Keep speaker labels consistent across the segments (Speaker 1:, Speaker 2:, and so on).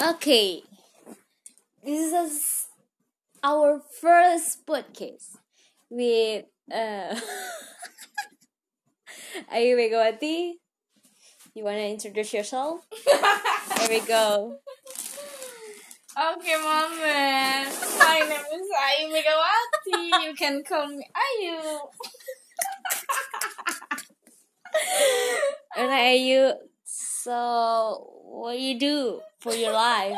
Speaker 1: Okay. This is our first podcast with uh Ayu Megawati. You wanna introduce yourself? There we go.
Speaker 2: Okay, Mama. My name is Ayu Megawati. You can call me Ayu.
Speaker 1: And Ayu, so what do you do for your life?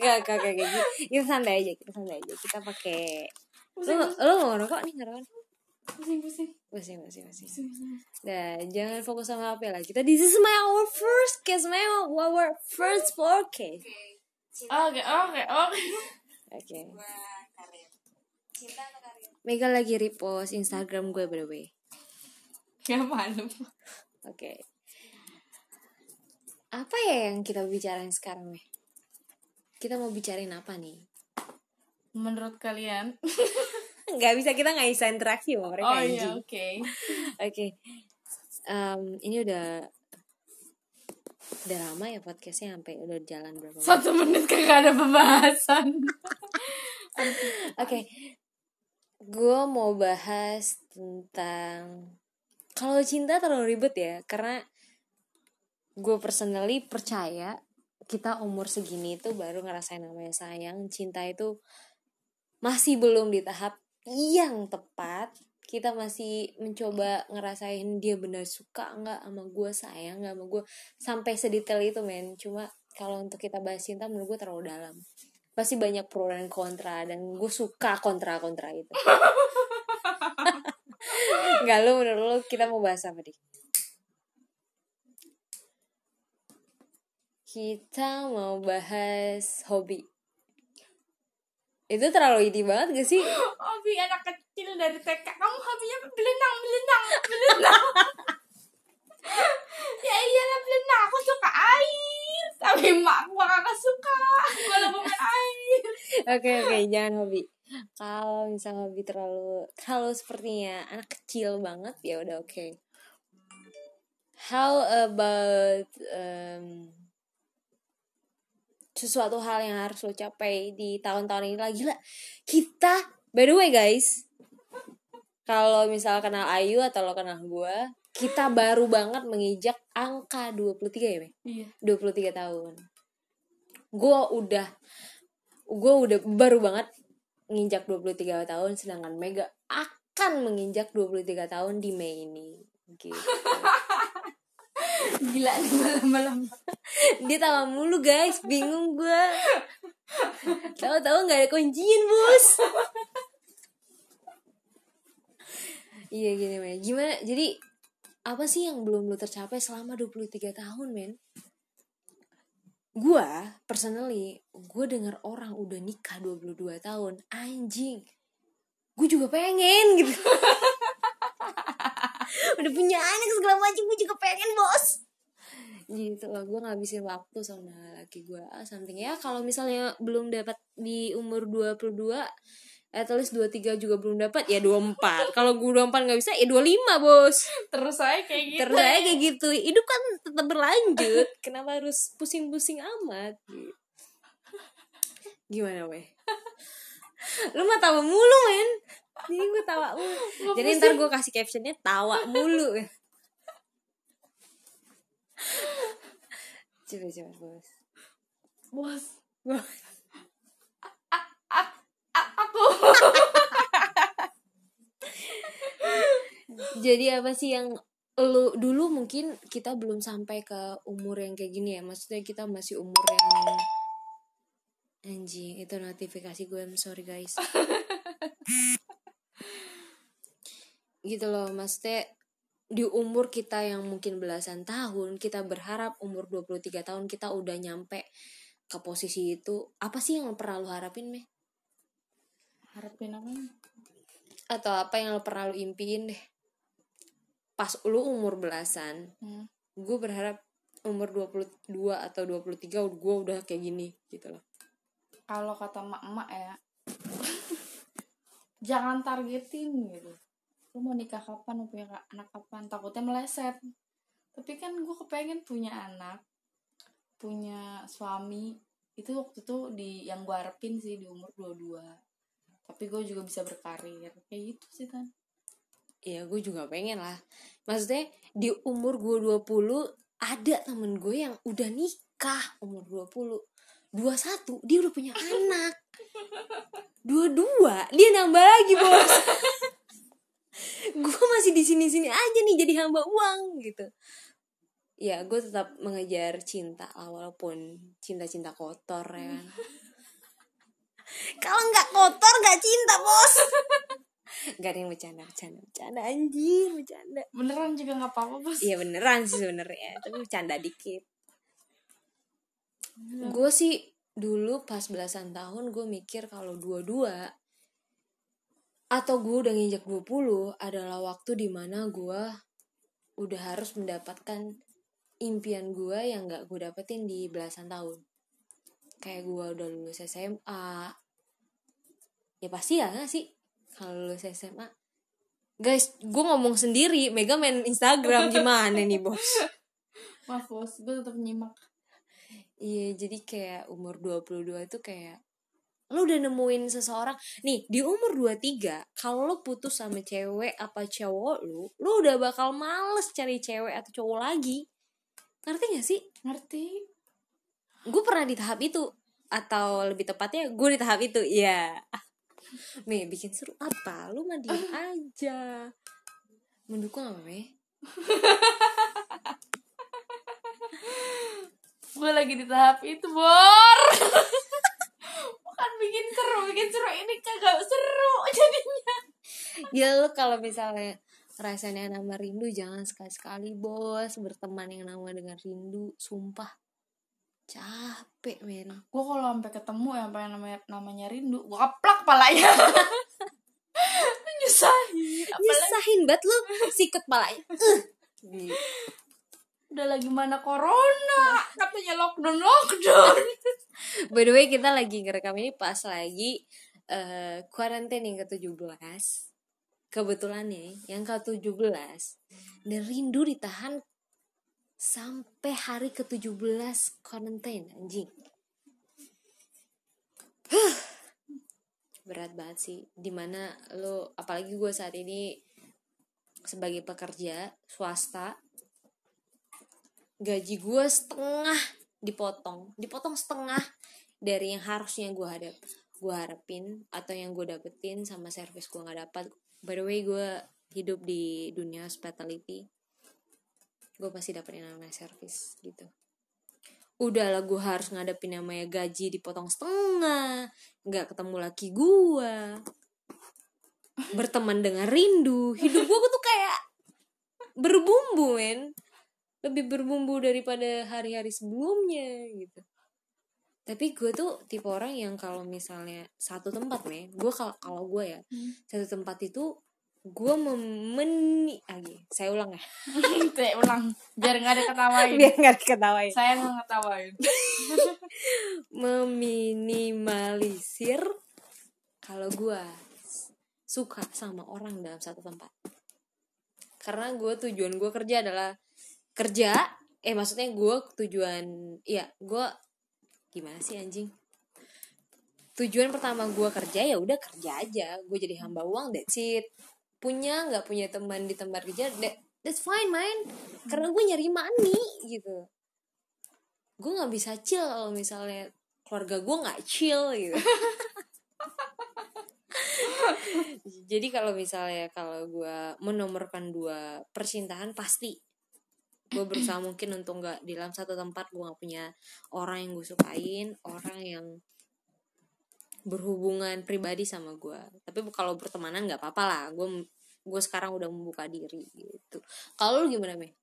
Speaker 1: Gak, gak, gak, gak. Kita santai aja, kita santai aja. Kita pakai. Lu, lu mau ngerokok nih, ngerokok? nih?
Speaker 2: Pusing, pusing.
Speaker 1: Masih.
Speaker 2: Pusing, pusing.
Speaker 1: Nah, jangan fokus sama HP lah. Kita this is my our first case, my our first podcast.
Speaker 2: Oke, oke, oke.
Speaker 1: Oke. Mega lagi repost Instagram gue by the way.
Speaker 2: Ya malu.
Speaker 1: Oke. Apa ya yang kita bicarain sekarang nih? Kita mau bicarain apa nih?
Speaker 2: Menurut kalian?
Speaker 1: Nggak bisa kita nggak bisa interaksi sama mereka
Speaker 2: Oh iya, oke.
Speaker 1: Oke. Ini udah udah lama ya podcastnya sampai udah jalan berapa?
Speaker 2: Satu menit kagak ada pembahasan.
Speaker 1: Oke, gue mau bahas tentang kalau cinta terlalu ribet ya, karena gue personally percaya kita umur segini itu baru ngerasain namanya sayang, cinta itu masih belum di tahap yang tepat. Kita masih mencoba ngerasain dia benar suka nggak sama gue sayang nggak sama gue. Sampai sedetail itu men. Cuma kalau untuk kita bahas cinta menurut gue terlalu dalam. Pasti banyak pro dan kontra dan gue suka kontra kontra itu nggak lu menurut lu kita mau bahas apa nih kita mau bahas hobi itu terlalu inti banget gak sih
Speaker 2: Hobi anak kecil dari TK. Kamu hobinya belenang, belenang, belenang. ya iyalah belenang. Aku suka air. Tapi mak gua kagak suka. Walaupun air.
Speaker 1: oke oke jangan hobi kalau misal hobi terlalu terlalu sepertinya anak kecil banget ya udah oke how about um, sesuatu hal yang harus lo capai di tahun-tahun ini lagi lah kita by the way guys kalau misal kenal Ayu atau lo kenal gue kita baru banget menginjak angka 23 ya Be?
Speaker 2: Iya.
Speaker 1: 23 tahun gue udah gue udah baru banget nginjak 23 tahun sedangkan Mega akan menginjak 23 tahun di Mei ini. Gitu.
Speaker 2: Gila nih malam-malam.
Speaker 1: dia tawa mulu guys. Bingung gue tahu-tahu nggak ada kuncian bos. Iya gini men gimana? Jadi apa sih yang belum lu tercapai selama 23 tahun men gue personally gue denger orang udah nikah 22 tahun anjing. Gue juga pengen gitu. Udah punya anak segala macam gue juga pengen bos. Gitu loh gue ngabisin waktu sama laki gue ah, something. Ya kalau misalnya belum dapat di umur 22 at least 23 juga belum dapat ya 24 kalau gue 24 nggak bisa ya 25 bos.
Speaker 2: Terus saya kayak gitu.
Speaker 1: terus aja kayak gitu. Hidup kan tetap berlanjut. Kenapa harus pusing-pusing amat? Gimana weh? Lu mah tawa mulu men. Ini gue tawa mulu. Jadi ntar gue kasih captionnya tawa mulu ya coba coba bos.
Speaker 2: Bos.
Speaker 1: Bos.
Speaker 2: Aku.
Speaker 1: jadi apa sih yang lu dulu mungkin kita belum sampai ke umur yang kayak gini ya. Maksudnya kita masih umur yang anjing itu notifikasi gue I'm sorry guys. Gitu loh maksudnya di umur kita yang mungkin belasan tahun kita berharap umur 23 tahun kita udah nyampe ke posisi itu. Apa sih yang pernah lu harapin meh
Speaker 2: Harapin apa?
Speaker 1: atau apa yang lo pernah lu impiin deh pas lu umur belasan
Speaker 2: Hmm.
Speaker 1: gue berharap umur 22 atau 23 gue udah kayak gini gitu loh
Speaker 2: Kalau kata mak-mak ya. jangan targetin gitu. Lu mau nikah kapan, mau punya anak kapan, takutnya meleset. Tapi kan gue kepengen punya anak punya suami itu waktu itu di yang gue harapin sih di umur 22 tapi gue juga bisa berkarir. Kayak gitu sih kan
Speaker 1: ya gue juga pengen lah. Maksudnya di umur gue 20 ada temen gue yang udah nikah umur 20 21 dia udah punya anak. Dua-dua dia nambah lagi bos. Gue masih di sini sini aja nih jadi hamba uang gitu. Ya gue tetap mengejar cinta walaupun cinta-cinta kotor ya kan kalau nggak kotor nggak cinta bos. Gak ada yang bercanda bercanda bercanda anjir bercanda.
Speaker 2: Beneran juga nggak apa-apa bos.
Speaker 1: Iya beneran sih sebenarnya. Tapi bercanda dikit. Gue sih dulu pas belasan tahun gue mikir kalau dua-dua atau gue udah nginjak 20 adalah waktu di mana gue udah harus mendapatkan impian gue yang gak gue dapetin di belasan tahun kayak gue udah lulus SMA ya pasti ya gak sih? Kalau lulus SMA guys gue ngomong sendiri Mega main Instagram gimana nih bos?
Speaker 2: Maaf bos gue tetap nyimak.
Speaker 1: Iya, jadi kayak umur 22 itu kayak lu udah nemuin seseorang. Nih di umur 23 kalau lu putus sama cewek apa cowok lu lu udah bakal males cari cewek atau cowok lagi. Ngerti gak sih?
Speaker 2: Ngerti
Speaker 1: gue pernah di tahap itu atau lebih tepatnya gue di tahap itu ya Mei bikin seru apa? Lu mah diem aja. Mendukung apa Mei?
Speaker 2: Gue lagi di tahap itu bor. Bukan bikin seru bikin seru ini kagak seru jadinya.
Speaker 1: Ya lu kalau misalnya rasanya nama rindu jangan sekali-sekali bos. Berteman yang nama dengan rindu sumpah capek men
Speaker 2: gue kalau sampai ketemu yang pengen namanya namanya rindu gue keplak palanya nyusahin apalagi
Speaker 1: nyusahin banget lu siket palanya Uh.
Speaker 2: udah lagi mana corona? Katanya lockdown lockdown.
Speaker 1: By the way kita lagi ngerekam ini pas lagi eh quarantine yang ke-17 kebetulan nih yang ke-17 dan rindu ditahan sampai hari ke-17 quarantine anjing. Huh. berat banget sih. Di mana lo apalagi gue saat ini sebagai pekerja swasta gaji gue setengah dipotong. Dipotong setengah dari yang harusnya gue hadap gue harapin atau yang gue dapetin sama service gue nggak dapat. By the way gue hidup di dunia hospitality gue pasti dapet yang namanya service gitu. Udahlah gue harus ngadepin namanya gaji dipotong setengah nggak ketemu laki gue berteman dengan rindu. Hidup gue tuh kayak berbumbu men. Lebih berbumbu daripada hari-hari sebelumnya gitu. Tapi gue tuh tipe orang yang kalau misalnya satu tempat nih gue kalau kalau gue ya
Speaker 2: Hmm.
Speaker 1: satu tempat itu gue memeni lagi saya ulang ya.
Speaker 2: Teh ulang biar nggak ada ketawain
Speaker 1: biar nggak diketawain.
Speaker 2: Saya nggak ngetawain.
Speaker 1: Meminimalisir kalau gue suka sama orang dalam satu tempat. Karena gue tujuan gue kerja adalah kerja eh maksudnya gue tujuan iya gue gimana sih anjing? Tujuan pertama gue kerja ya udah kerja aja. Gue jadi hamba uang that's it punya nggak punya teman di tempat kerja that, that's fine man. Karena gue nyari money gitu. Gue nggak bisa chill kalau misalnya keluarga gue nggak chill gitu. Jadi kalau misalnya kalau gue menomorkan dua percintaan pasti. Gue berusaha mungkin untuk nggak di dalam satu tempat gue nggak punya orang yang gue sukain orang yang berhubungan pribadi sama gue tapi kalau bertemanan nggak apa-apa lah. Gue gue sekarang udah membuka diri gitu. Kalau lu gimana me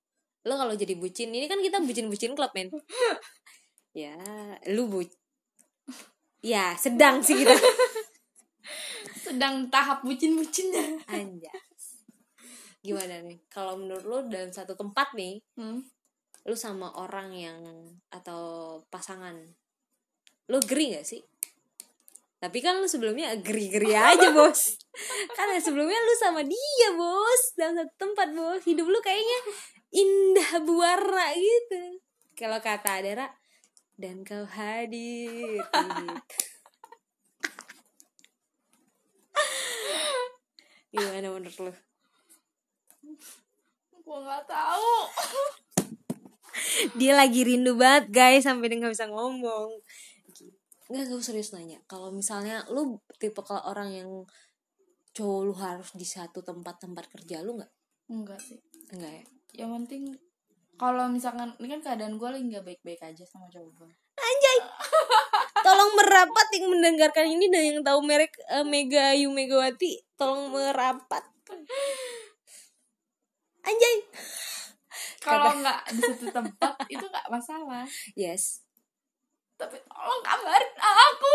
Speaker 1: lo kalau jadi bucin ini kan kita bucin-bucin klub men. Ya lu bu ya sedang sih kita.
Speaker 2: Sedang tahap bucin-bucinnya.
Speaker 1: Anjas. Gimana nih kalau menurut lo dalam satu tempat nih
Speaker 2: hmm.
Speaker 1: lu sama orang yang atau pasangan lu geri gak sih tapi kan lu sebelumnya geri-geri aja bos. Kan sebelumnya lu sama dia bos. Dalam satu tempat bos. Hidup lu kayaknya indah berwarna gitu. Kalau kata Adera dan kau hadir. Gitu. gimana menurut lu?
Speaker 2: Gue nggak tahu.
Speaker 1: dia lagi rindu banget guys sampai dia nggak bisa ngomong nggak gak usah serius nanya. Kalau misalnya lu tipe kalau orang yang cowok lu harus di satu tempat tempat kerja lu nggak?
Speaker 2: Enggak sih.
Speaker 1: enggak ya?
Speaker 2: Yang penting kalau misalkan ini kan keadaan gue lagi nggak baik-baik aja sama cowok gue.
Speaker 1: anjay! Tolong merapat yang mendengarkan ini dan yang tahu merek eh, Mega Ayu Megawati tolong merapat. Anjay!
Speaker 2: Kalau nggak di satu tempat itu nggak masalah.
Speaker 1: yes
Speaker 2: Tapi tolong kabarin aku.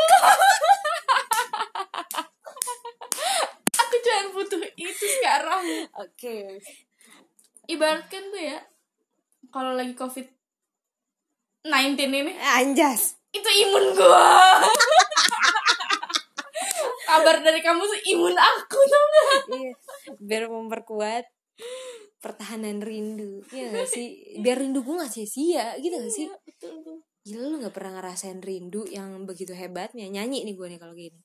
Speaker 2: aku jangan butuh itu sekarang.
Speaker 1: oke
Speaker 2: Ibaratkan tuh ya, kalau lagi covid 19 ini
Speaker 1: anjas
Speaker 2: itu imun gua. Kabar dari kamu tuh imun aku tau gak?
Speaker 1: Iya, biar memperkuat pertahanan rindu Iya gak sih biar rindu gue gak sia-sia gitu gak sih
Speaker 2: Betul tuh.
Speaker 1: Gila lu gak pernah ngerasain rindu yang begitu hebatnya. Nyanyi nih gue nih kalau gini.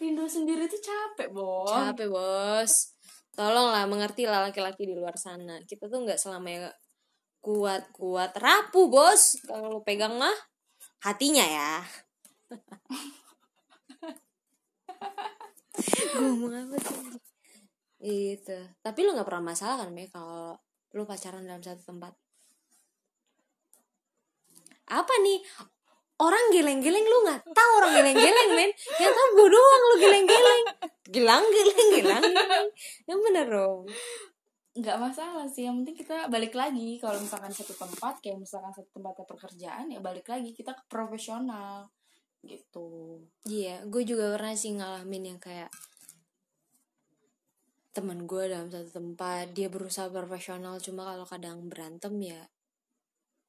Speaker 2: Rindu sendiri tuh capek, Bos.
Speaker 1: capek bos. Tolonglah mengerti lah laki-laki di luar sana. Kita tuh nggak selamanya kuat kuat rapuh bos. Kalau lu pegang mah hatinya ya. Gue ngomong apa sih? Itu tapi lu nggak pernah masalah kan me kalau lu pacaran dalam satu tempat apa nih? Orang geleng-geleng lu nggak tahu orang geleng-geleng men. Yang tahu gue doang lu geleng-geleng. Gilang geleng gilang geleng yang bener dong.
Speaker 2: Nggak masalah sih yang penting kita balik lagi. Kalau misalkan satu tempat kayak misalkan satu tempatnya pekerjaan ya balik lagi. Kita ke profesional. Gitu.
Speaker 1: Iya gue juga pernah sih ngalamin yang kayak teman gue dalam satu tempat dia berusaha profesional cuma kalau kadang berantem ya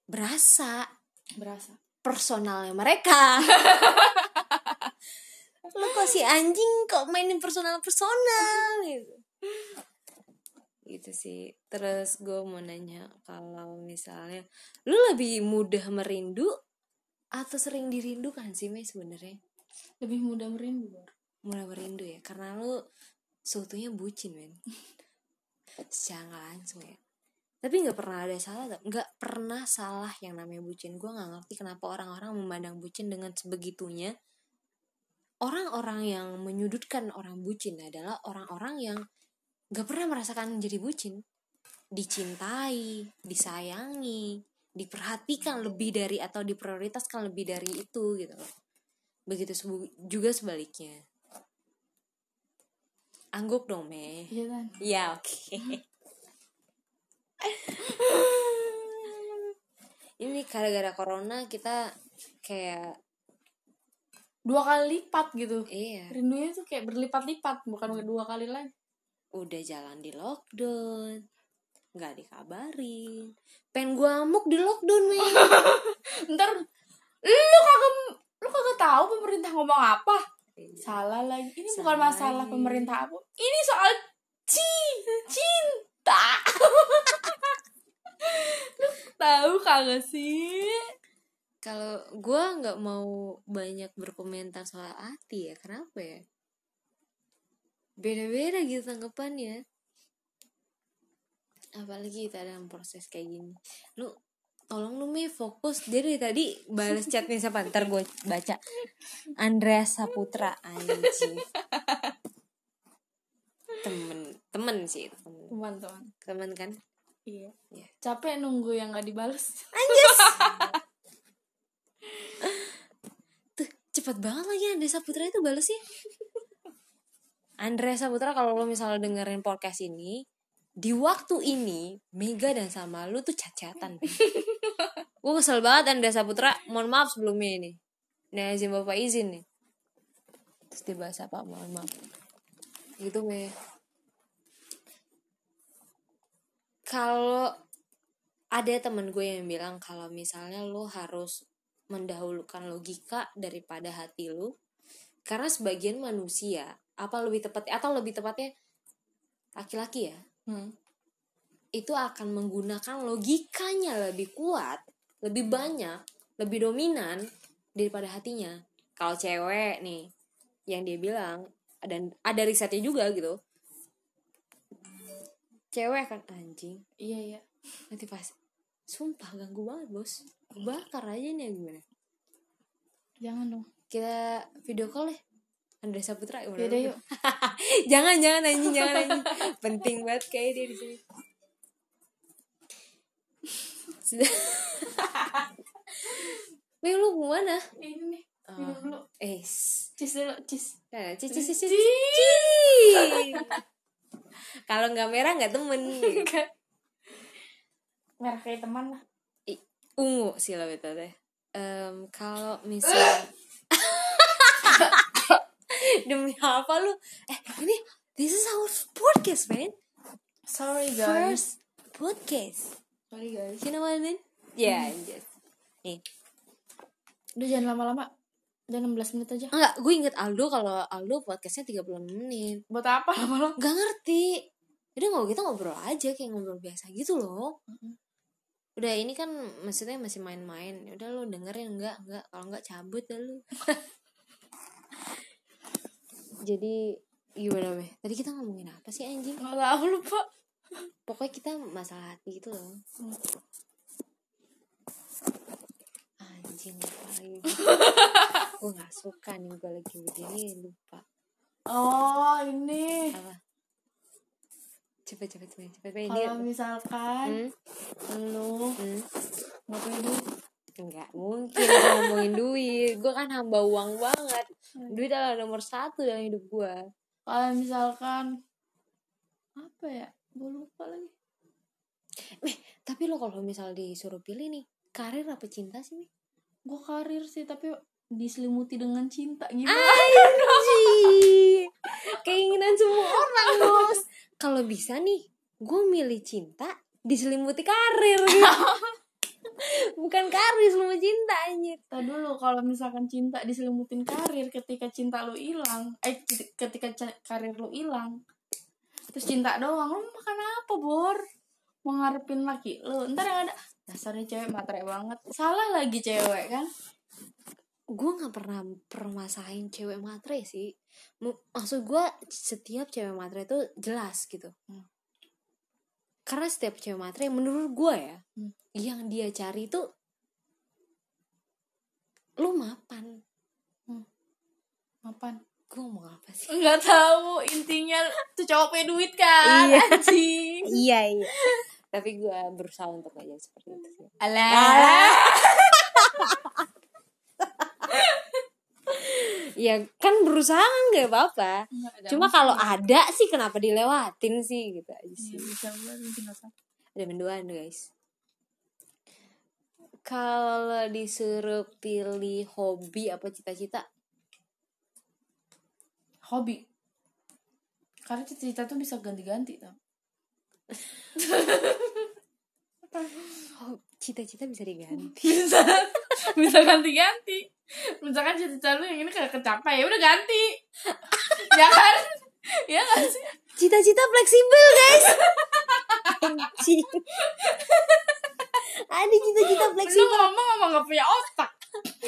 Speaker 1: berasa
Speaker 2: berasa.
Speaker 1: Personalnya mereka. Lu kok si anjing kok mainin personal personal gitu. Gitu sih. Terus gue mau nanya kalau misalnya lu lebih mudah merindu atau sering dirindukan sih Mei sebenarnya?
Speaker 2: Lebih mudah merindu
Speaker 1: mulai merindu ya karena lu seutuhnya bucin men. Secara langsung ya tapi nggak pernah ada salah nggak pernah salah yang namanya bucin. Gue nggak ngerti kenapa orang-orang memandang bucin dengan sebegitunya. Orang-orang yang menyudutkan orang bucin adalah orang-orang yang nggak pernah merasakan menjadi bucin. Dicintai disayangi diperhatikan lebih dari atau diprioritaskan lebih dari itu gitu loh. Begitu sebu- juga sebaliknya. Angguk dong me
Speaker 2: iya kan?
Speaker 1: Ya oke ini gara-gara corona kita kayak
Speaker 2: dua kali lipat gitu.
Speaker 1: Iya.
Speaker 2: Rindunya tuh kayak berlipat-lipat bukan dua kali lagi.
Speaker 1: Udah jalan di lockdown nggak dikabarin. Pengen gua amuk di lockdown men.
Speaker 2: Ntar lu kagak lu kagak tahu pemerintah ngomong apa. Salah lagi. Ini bukan
Speaker 1: Salah
Speaker 2: masalah
Speaker 1: lagi.
Speaker 2: pemerintah apa. Ini soal ci cinta lu tahu kagak sih?
Speaker 1: Kalau gua nggak mau banyak berkomentar soal hati ya kenapa ya? Beda-beda gitu tanggapannya. Apalagi kita dalam proses kayak gini. Lu tolong lu Mi fokus. Dia dari tadi balas chatnya siapa? Ntar gue baca. Andreas Saputra anjing temen temen sih itu temen.
Speaker 2: Teman-teman
Speaker 1: temen kan?
Speaker 2: Iya.
Speaker 1: Iya.
Speaker 2: capek nunggu yang gak dibales.
Speaker 1: Anjir tuh cepet banget lagi Andreas Saputra itu balesnya. Andreas Saputra kalau lo misalnya dengerin podcast ini di waktu ini Mega dan sama lu tuh cat-catan gue kesel banget Andreas Saputra. Mohon maaf sebelumnya ini. Nih izin bapak izin nih. Terus dibahas apa? Mohon maaf gitu me kalau ada temen gue yang bilang kalau misalnya lo harus mendahulukan logika daripada hati lo karena sebagian manusia apa lebih tepat atau lebih tepatnya laki-laki ya
Speaker 2: hmm.
Speaker 1: itu akan menggunakan logikanya lebih kuat lebih banyak lebih dominan daripada hatinya kalau cewek nih yang dia bilang dan ada risetnya juga gitu. Cewek kan anjing.
Speaker 2: Iya iya.
Speaker 1: Nanti pas sumpah ganggu banget bos. Bakar aja nih gimana?
Speaker 2: Jangan dong.
Speaker 1: Kita video call ya. Andrea Saputra
Speaker 2: ya udah yuk.
Speaker 1: Jangan jangan anjing jangan anjing. Penting banget kayak dia di sini. Wih lu ke mana?
Speaker 2: ini nih minum dulu
Speaker 1: Eh,
Speaker 2: cheese dulu cheese
Speaker 1: nah, cici cici cici. Kalau nggak merah nggak temen.
Speaker 2: merah kayak teman lah
Speaker 1: Ungu sih lah betul deh. Em, kalau misal demi apa lu? Eh ini this is our podcast man.
Speaker 2: sorry guys
Speaker 1: First podcast.
Speaker 2: sorry guys
Speaker 1: You know what I mean? Yeah, nih.
Speaker 2: udah jangan lama-lama udah 16 menit aja
Speaker 1: Enggak, gue inget Aldo kalau Aldo podcastnya 36 menit.
Speaker 2: buat apa lama-lama
Speaker 1: Gak ngerti. Udah ngobrol kita ngobrol aja kayak ngobrol biasa gitu loh. Udah ini kan maksudnya masih main-main. Udah lu dengerin enggak? Enggak. Kalau enggak cabut dah lu. Jadi gimana weh? Tadi kita ngomongin apa sih anjing?
Speaker 2: nggak tahu lupa
Speaker 1: Pokoknya kita masalah hati gitu loh. Anjing lupa lagi. gue gak suka nih gue lagi begini lupa.
Speaker 2: oh ini
Speaker 1: Apa? Cepet cepet cepet cepet. cepet. Ini
Speaker 2: kalau misalkan
Speaker 1: Hmm?
Speaker 2: lu
Speaker 1: Hmm?
Speaker 2: nggak punya duit
Speaker 1: Enggak mungkin ngomongin duit Gue kan hamba uang banget Duit adalah nomor satu dalam hidup gue
Speaker 2: kalau misalkan apa ya gue lupa lagi
Speaker 1: Eh tapi lo kalau misal disuruh pilih nih Karir apa cinta sih nih?
Speaker 2: gue karir sih tapi diselimuti dengan cinta gimana?
Speaker 1: Keinginan semua orang bos. Kalau bisa nih Gue milih cinta Diselimuti karir gitu. Bukan karir diselimuti cinta anjir.
Speaker 2: Tadi dulu kalau misalkan cinta diselimutin karir ketika cinta lu hilang eh ketika karir lu hilang terus cinta doang lu makan apa bor? Mau ngarepin laki lu. Ntar yang ada dasarnya cewek materai banget. Salah lagi cewek kan
Speaker 1: gue nggak pernah permasalahin cewek matre sih. Mu- maksud gue setiap cewek matre itu jelas gitu.
Speaker 2: Hmm.
Speaker 1: karena setiap cewek matre menurut gue ya
Speaker 2: Hmm.
Speaker 1: yang dia cari itu lu mapan.
Speaker 2: Apaan
Speaker 1: gue ngomong apa sih?
Speaker 2: Nggak tahu intinya tuh cowok punya duit kan
Speaker 1: Iya.
Speaker 2: anjing.
Speaker 1: Iya iya. Tapi gue berusaha untuk aja seperti itu sih.
Speaker 2: Alah
Speaker 1: ya kan berusaha kan gak apa-apa cuma kalau ada sih kenapa dilewatin sih gitu aja sih.
Speaker 2: Iya,
Speaker 1: ada menduaan guys. Kalau disuruh pilih hobi apa cita-cita?
Speaker 2: Hobi. Karena cita-cita tuh bisa ganti-ganti tau
Speaker 1: oh, cita-cita bisa diganti.
Speaker 2: Bisa. Bisa ganti-ganti. Misalkan cita-cita lu yang ini kayak kecapai ya udah ganti. Ya kan? Ya gak sih?
Speaker 1: Cita-cita fleksibel guys. Anjing. Ada cita-cita
Speaker 2: lu
Speaker 1: fleksibel.
Speaker 2: ngomong ngomong gak punya otak.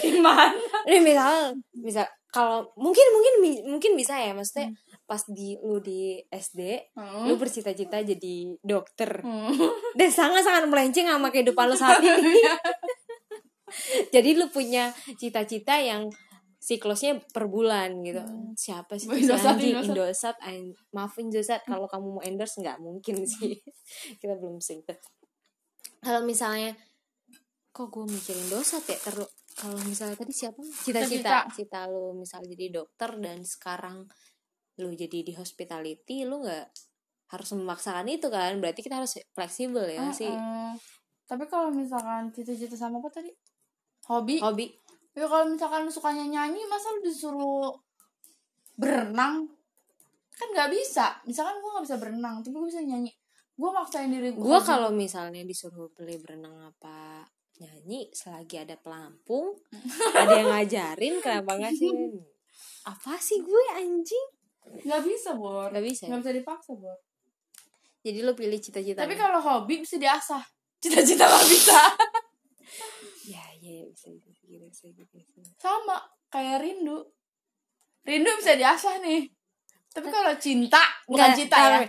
Speaker 2: Gimana?
Speaker 1: Nih misal misal kalau mungkin mungkin mungkin bisa ya maksudnya pas di lu di SD
Speaker 2: Hmm.
Speaker 1: lu bercita-cita jadi dokter
Speaker 2: Hmm.
Speaker 1: dan sangat-sangat melenceng sama kehidupan lu saat ini. Jadi lu punya cita-cita yang siklusnya per bulan gitu. Siapa sih?
Speaker 2: Indosat,
Speaker 1: anjing?
Speaker 2: Indosat.
Speaker 1: Indosat. an- Maaf Indosat kalau kamu mau endorse nggak mungkin sih. Kita belum sync. Kalau misalnya kok gue mikirin Indosat ya terus kalau misalnya tadi siapa cita-cita cita lu misal jadi dokter dan sekarang lu jadi di hospitality lu nggak harus memaksakan itu kan? Berarti kita harus fleksibel ya nggak sih?
Speaker 2: Tapi kalau misalkan cita-cita sama apa tadi? Hobi?
Speaker 1: Hobi.
Speaker 2: Ya kalau misalkan lu sukanya nyanyi masa lu disuruh berenang? Kan nggak bisa. Misalkan gue nggak bisa berenang tapi gue bisa nyanyi. Gue maksain diri gue
Speaker 1: gue kalau misalnya disuruh beli berenang apa nyanyi selagi ada pelampung ada yang ngajarin kenapa nggak sih? Apa sih gue anjing
Speaker 2: nggak bisa bor.
Speaker 1: Nggak bisa ya?
Speaker 2: nggak bisa dipaksa bor.
Speaker 1: Jadi lo pilih cita-cita
Speaker 2: tapi kalau hobi bisa diasah. Cita-cita nggak bisa.
Speaker 1: Ya ya
Speaker 2: sama kayak rindu. Rindu bisa diasah nih. Tapi kalau cinta bukan
Speaker 1: Nggak,
Speaker 2: cinta ya.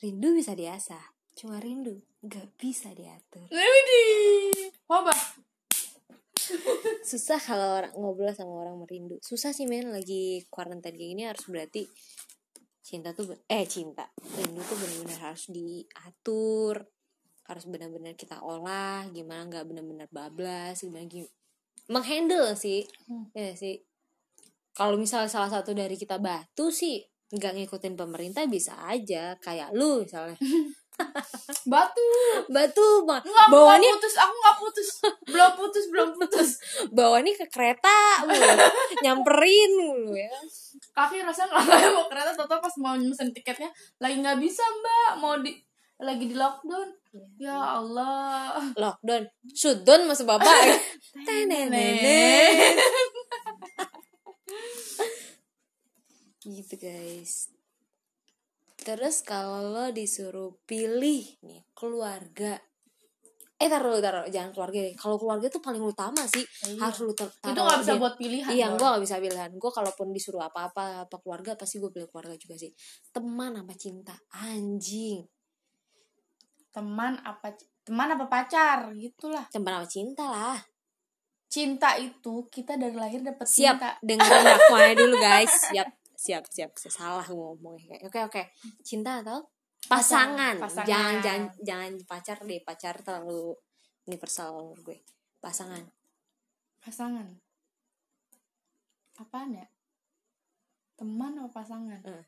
Speaker 1: Rindu bisa diasah. Cuma rindu nggak bisa diatur.
Speaker 2: Widih. Wabah.
Speaker 1: Susah kalau orang ngobrol sama orang merindu. Susah sih men. Lagi quarantine kayak gini harus berarti cinta tuh eh cinta rindu tuh benar-benar harus diatur. Harus benar-benar kita olah gimana nggak benar-benar bablas gimana gim- menghandle sih.
Speaker 2: Hmm.
Speaker 1: ya sih. Kalau misalnya salah satu dari kita batu sih nggak ngikutin pemerintah bisa aja. Kayak lu misalnya
Speaker 2: Batu.
Speaker 1: batu ma-
Speaker 2: Enggak, aku
Speaker 1: bawaannya
Speaker 2: nggak putus, aku nggak putus. Belum putus, belum putus.
Speaker 1: bawaannya ke kereta mulu nyamperin mulu ya
Speaker 2: Kaki rasa nggak kayak mau kereta, toto pas mau mesen tiketnya lagi nggak bisa mbak, mau di lagi di lockdown. Ya Allah.
Speaker 1: lockdown shutdown masuk bapak Tenenenet. gitu guys terus kalau lo disuruh pilih nih keluarga. Eh taruh dulu, taruh jangan keluarga deh. Kalau keluarga tuh paling utama sih.
Speaker 2: Iya.
Speaker 1: harus lu tar-
Speaker 2: Itu
Speaker 1: taruh
Speaker 2: nggak bisa buat pilihan.
Speaker 1: iya gue gak bisa pilihan. Gue kalaupun disuruh apa-apa apa keluarga pasti gue pilih keluarga juga sih. Teman apa cinta? Anjing.
Speaker 2: Teman apa teman apa pacar? Gitulah.
Speaker 1: teman apa cinta lah.
Speaker 2: Cinta itu kita dari lahir dapat
Speaker 1: siap.
Speaker 2: cinta.
Speaker 1: dengerin aku aja dulu guys. Siap siap siap salah gue ngomongnya oke oke cinta atau pasangan,
Speaker 2: Pasangan.
Speaker 1: jangan jangan jangan pacar deh pacar terlalu universal menurut gue pasangan
Speaker 2: Pasangan. Apaan ya? Teman apa pasangan?
Speaker 1: Eh.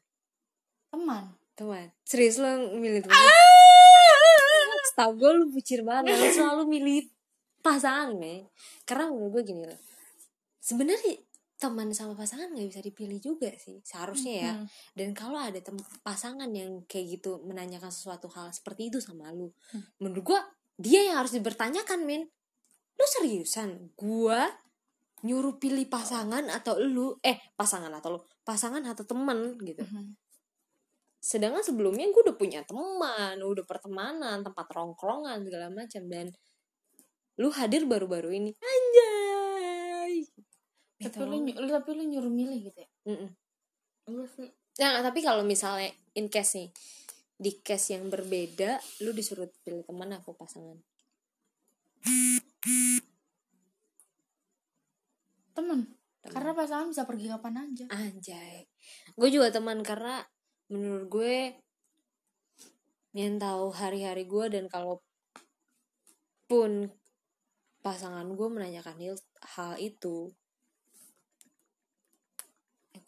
Speaker 2: Teman.
Speaker 1: teman serius lo milih teman Setahu gue lu bucir banget Lu selalu milih pasangan me Karena menurut gue gini loh sebenarnya teman sama pasangan nggak bisa dipilih juga sih Seharusnya ya
Speaker 2: Hmm.
Speaker 1: Dan kalau ada tem pasangan yang kayak gitu menanyakan sesuatu hal seperti itu sama lu,
Speaker 2: Hmm.
Speaker 1: menurut gua dia yang harus dipertanyakan, men. Lu seriusan? Gua nyuruh pilih pasangan atau lu eh pasangan atau lu pasangan atau temen gitu
Speaker 2: Mhm.
Speaker 1: sedangkan sebelumnya gue udah punya teman udah pertemanan tempat rongkrongan segala macam dan lu hadir baru-baru ini anjay
Speaker 2: Tapi lu, lu tapi lu nyuruh milih gitu ya?
Speaker 1: Mm-mm.
Speaker 2: Iya sih.
Speaker 1: Nah, tapi kalau misalnya in case nih di case yang berbeda, lu disuruh pilih teman apa pasangan? Teman.
Speaker 2: Karena pasangan bisa pergi kapan aja.
Speaker 1: Anjay. Gue juga teman karena menurut gue yang tahu hari-hari gue dan kalau pun pasangan gue menanyakan hal, itu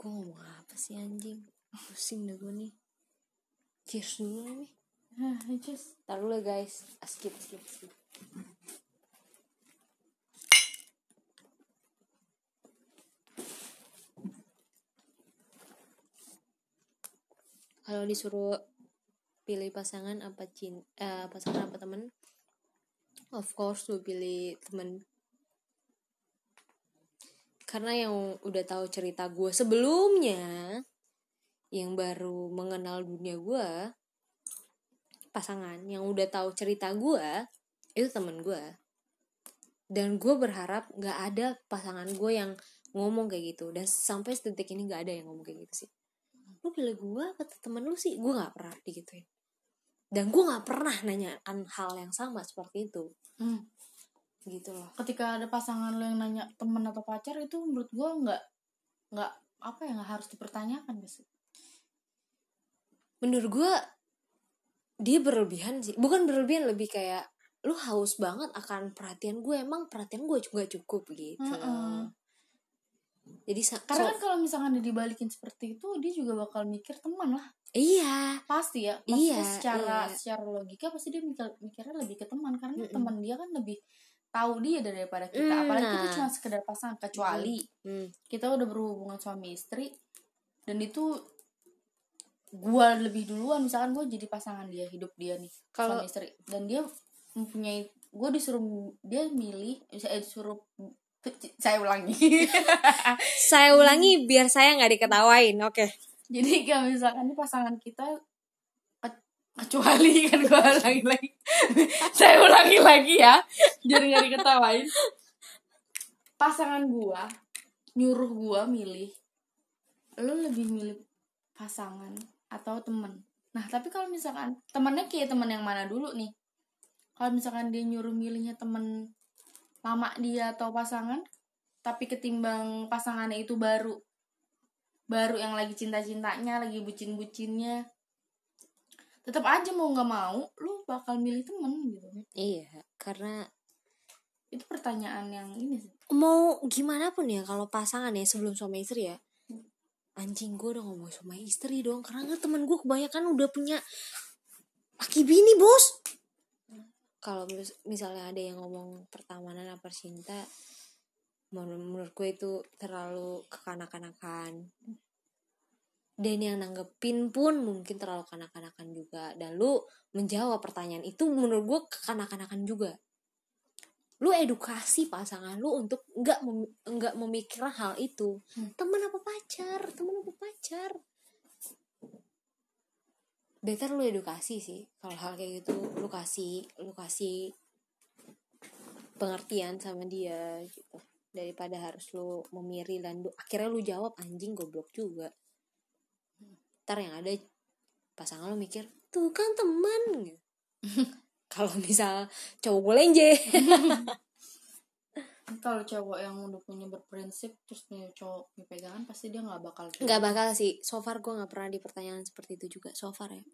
Speaker 1: gue ngomong apa sih anjing? Pusing dah gue nih. Cheers dulu nih.
Speaker 2: Hah, just
Speaker 1: Taruh dulu guys. Ah, skip skip skip. Kalau disuruh pilih pasangan apa cin eh, pasangan apa temen of course lu pilih temen karena yang udah tahu cerita gue sebelumnya yang baru mengenal dunia gue pasangan yang udah tahu cerita gue itu temen gue dan gue berharap nggak ada pasangan gue yang ngomong kayak gitu. Dan sampai detik ini nggak ada yang ngomong kayak gitu sih. Lu pilih gue apa temen lu sih? Gue nggak pernah digituin. Dan gue nggak pernah nanyakan hal yang sama seperti itu.
Speaker 2: Hmm.
Speaker 1: Gitu loh.
Speaker 2: Ketika ada pasangan lo yang nanya temen atau pacar itu menurut gua nggak nggak apa ya nggak harus dipertanyakan guys
Speaker 1: menurut gue dia berlebihan sih. Bukan berlebihan lebih kayak lu haus banget akan perhatian gue emang perhatian gue juga cukup gitu.
Speaker 2: Mm-mm.
Speaker 1: jadi sa-
Speaker 2: karena
Speaker 1: so-
Speaker 2: kan kalau misalkan dia dibalikin seperti itu dia juga bakal mikir teman lah.
Speaker 1: Iya.
Speaker 2: Pasti ya. Maksudnya
Speaker 1: Iya,
Speaker 2: secara
Speaker 1: iya.
Speaker 2: secara logika pasti dia mikir mikirnya lebih ke teman. Karena
Speaker 1: Mm-mm.
Speaker 2: teman dia kan lebih tahu dia daripada kita
Speaker 1: Mm,
Speaker 2: apalagi kita
Speaker 1: nah.
Speaker 2: cuma sekedar pasangan kecuali
Speaker 1: Hmm.
Speaker 2: kita udah berhubungan suami istri dan itu gua lebih duluan misalkan gue jadi pasangan dia hidup dia nih
Speaker 1: Kalau-
Speaker 2: suami istri dan dia mempunyai gue disuruh dia milih saya disuruh saya ulangi
Speaker 1: saya ulangi biar saya nggak diketawain oke
Speaker 2: jadi kalau misalkan ini pasangan kita kecuali kan gue ulangi lagi saya ulangi lagi ya biar nggak diketawain. Pasangan gua nyuruh gua milih lu lebih milih pasangan atau temen? Nah tapi kalau misalkan temennya kayak temen yang mana dulu nih? Kalau misalkan dia nyuruh milihnya temen lama dia atau pasangan tapi ketimbang pasangannya itu baru baru yang lagi cinta-cintanya lagi bucin-bucinnya tetap aja mau nggak mau lu bakal milih temen gitu
Speaker 1: iya karena
Speaker 2: itu pertanyaan yang ini sih.
Speaker 1: mau gimana pun ya kalau pasangan ya sebelum suami istri ya. Anjing gue udah ngomong sama istri dong karena kan temen gue kebanyakan udah punya laki bini bos. Kalau mis- misalnya ada yang ngomong pertemanan apa cinta menur- menurut gue itu terlalu kekanak-kanakan dan yang nanggepin pun mungkin terlalu kanak-kanakan juga. Dan lu menjawab pertanyaan itu menurut gue kekanak-kanakan juga. Lu edukasi pasangan lu untuk nggak mem- nggak memikirkan hal itu.
Speaker 2: Hmm.
Speaker 1: temen apa pacar? Temen apa pacar? Better lu edukasi sih. Kalau hal kayak gitu lu kasih lu kasih pengertian sama dia gitu. Daripada harus lu memiri dan lu, akhirnya lu jawab anjing goblok juga ntar yang ada pasangan lu mikir tuh kan teman gitu. kalau misal cowok gue lenje.
Speaker 2: Kalau cowok yang udah punya berprinsip terus punya cowok punya pegangan pasti dia nggak bakal kayak
Speaker 1: nggak bakal sih. So far gue nggak pernah di pertanyaan seperti itu juga so far ya.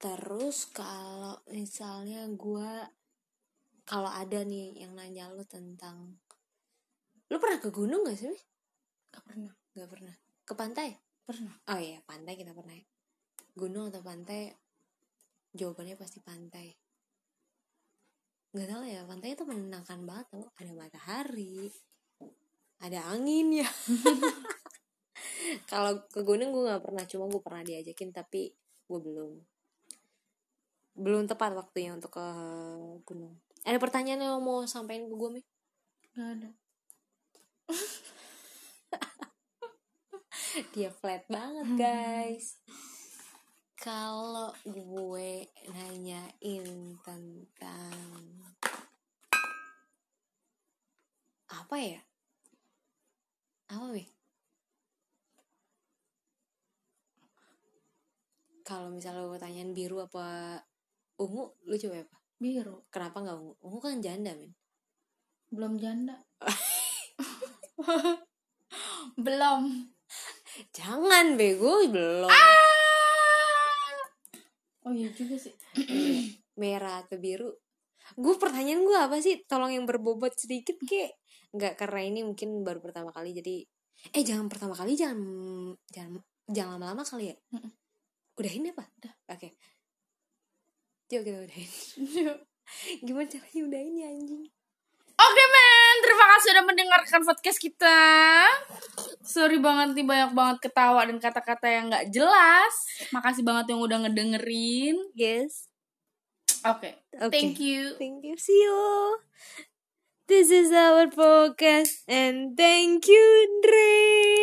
Speaker 1: Terus kalau misalnya gue kalau ada nih yang nanya lu tentang lu pernah ke gunung gak sih?
Speaker 2: Nggak pernah.
Speaker 1: Nggak pernah. Ke pantai
Speaker 2: pernah.
Speaker 1: Oh iya pantai kita pernah. Ya. gunung atau pantai jawabannya pasti pantai. Nggak tahu ya pantai itu menenangkan banget loh ada matahari ada angin ya. Kalau ke gunung gue nggak pernah cuma gue pernah diajakin tapi gue belum. Belum tepat waktunya untuk ke gunung. Ada pertanyaan yang mau sampaikan ke gue mi?
Speaker 2: Nggak ada
Speaker 1: dia flat banget guys. Kalau gue nanyain tentang apa ya? Apa wih kalau misalnya gue tanyain biru apa ungu lu coba apa
Speaker 2: biru.
Speaker 1: Kenapa nggak ungu? Ungu kan janda men
Speaker 2: belum janda. Belum
Speaker 1: jangan bego. Belum.
Speaker 2: Oh iya juga sih.
Speaker 1: Merah atau biru? Gue pertanyaan gue apa sih? Tolong yang berbobot sedikit kek nggak karena ini mungkin baru pertama kali jadi eh jangan pertama kali jangan jangan jangan lama-lama kali ya?
Speaker 2: Mm-mm.
Speaker 1: udahin apa? Udah. Oke. Yuk kita udahin. Gimana caranya udahin ya anjing
Speaker 2: Oke men, terima kasih sudah mendengarkan podcast kita. Sorry banget nih banyak banget ketawa dan kata-kata yang nggak jelas. Makasih banget yang udah ngedengerin.
Speaker 1: yes
Speaker 2: Oke,
Speaker 1: Oke.
Speaker 2: thank you.
Speaker 1: thank you see you this is our podcast and thank you Dre